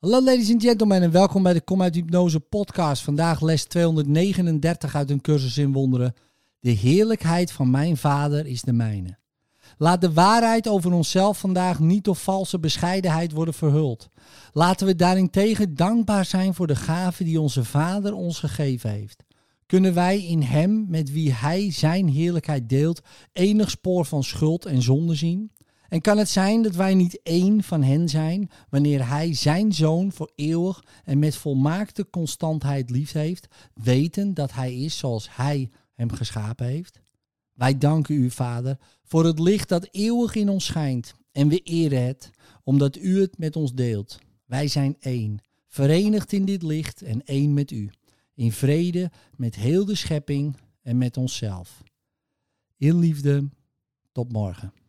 Hallo ladies and gentlemen en welkom bij de Kom uit Hypnose podcast. Vandaag les 239 uit een cursus in wonderen. De heerlijkheid van mijn vader is de mijne. Laat de waarheid over onszelf vandaag niet door valse bescheidenheid worden verhuld. Laten we daarentegen dankbaar zijn voor de gave die onze vader ons gegeven heeft. Kunnen wij in hem, met wie hij zijn heerlijkheid deelt, enig spoor van schuld en zonde zien? En kan het zijn dat wij niet één van hen zijn, wanneer Hij zijn Zoon voor eeuwig en met volmaakte constantheid lief heeft, weten dat Hij is zoals Hij hem geschapen heeft? Wij danken u, Vader, voor het licht dat eeuwig in ons schijnt en we eren het, omdat u het met ons deelt. Wij zijn één, verenigd in dit licht en één met u, in vrede met heel de schepping en met onszelf. In liefde, tot morgen.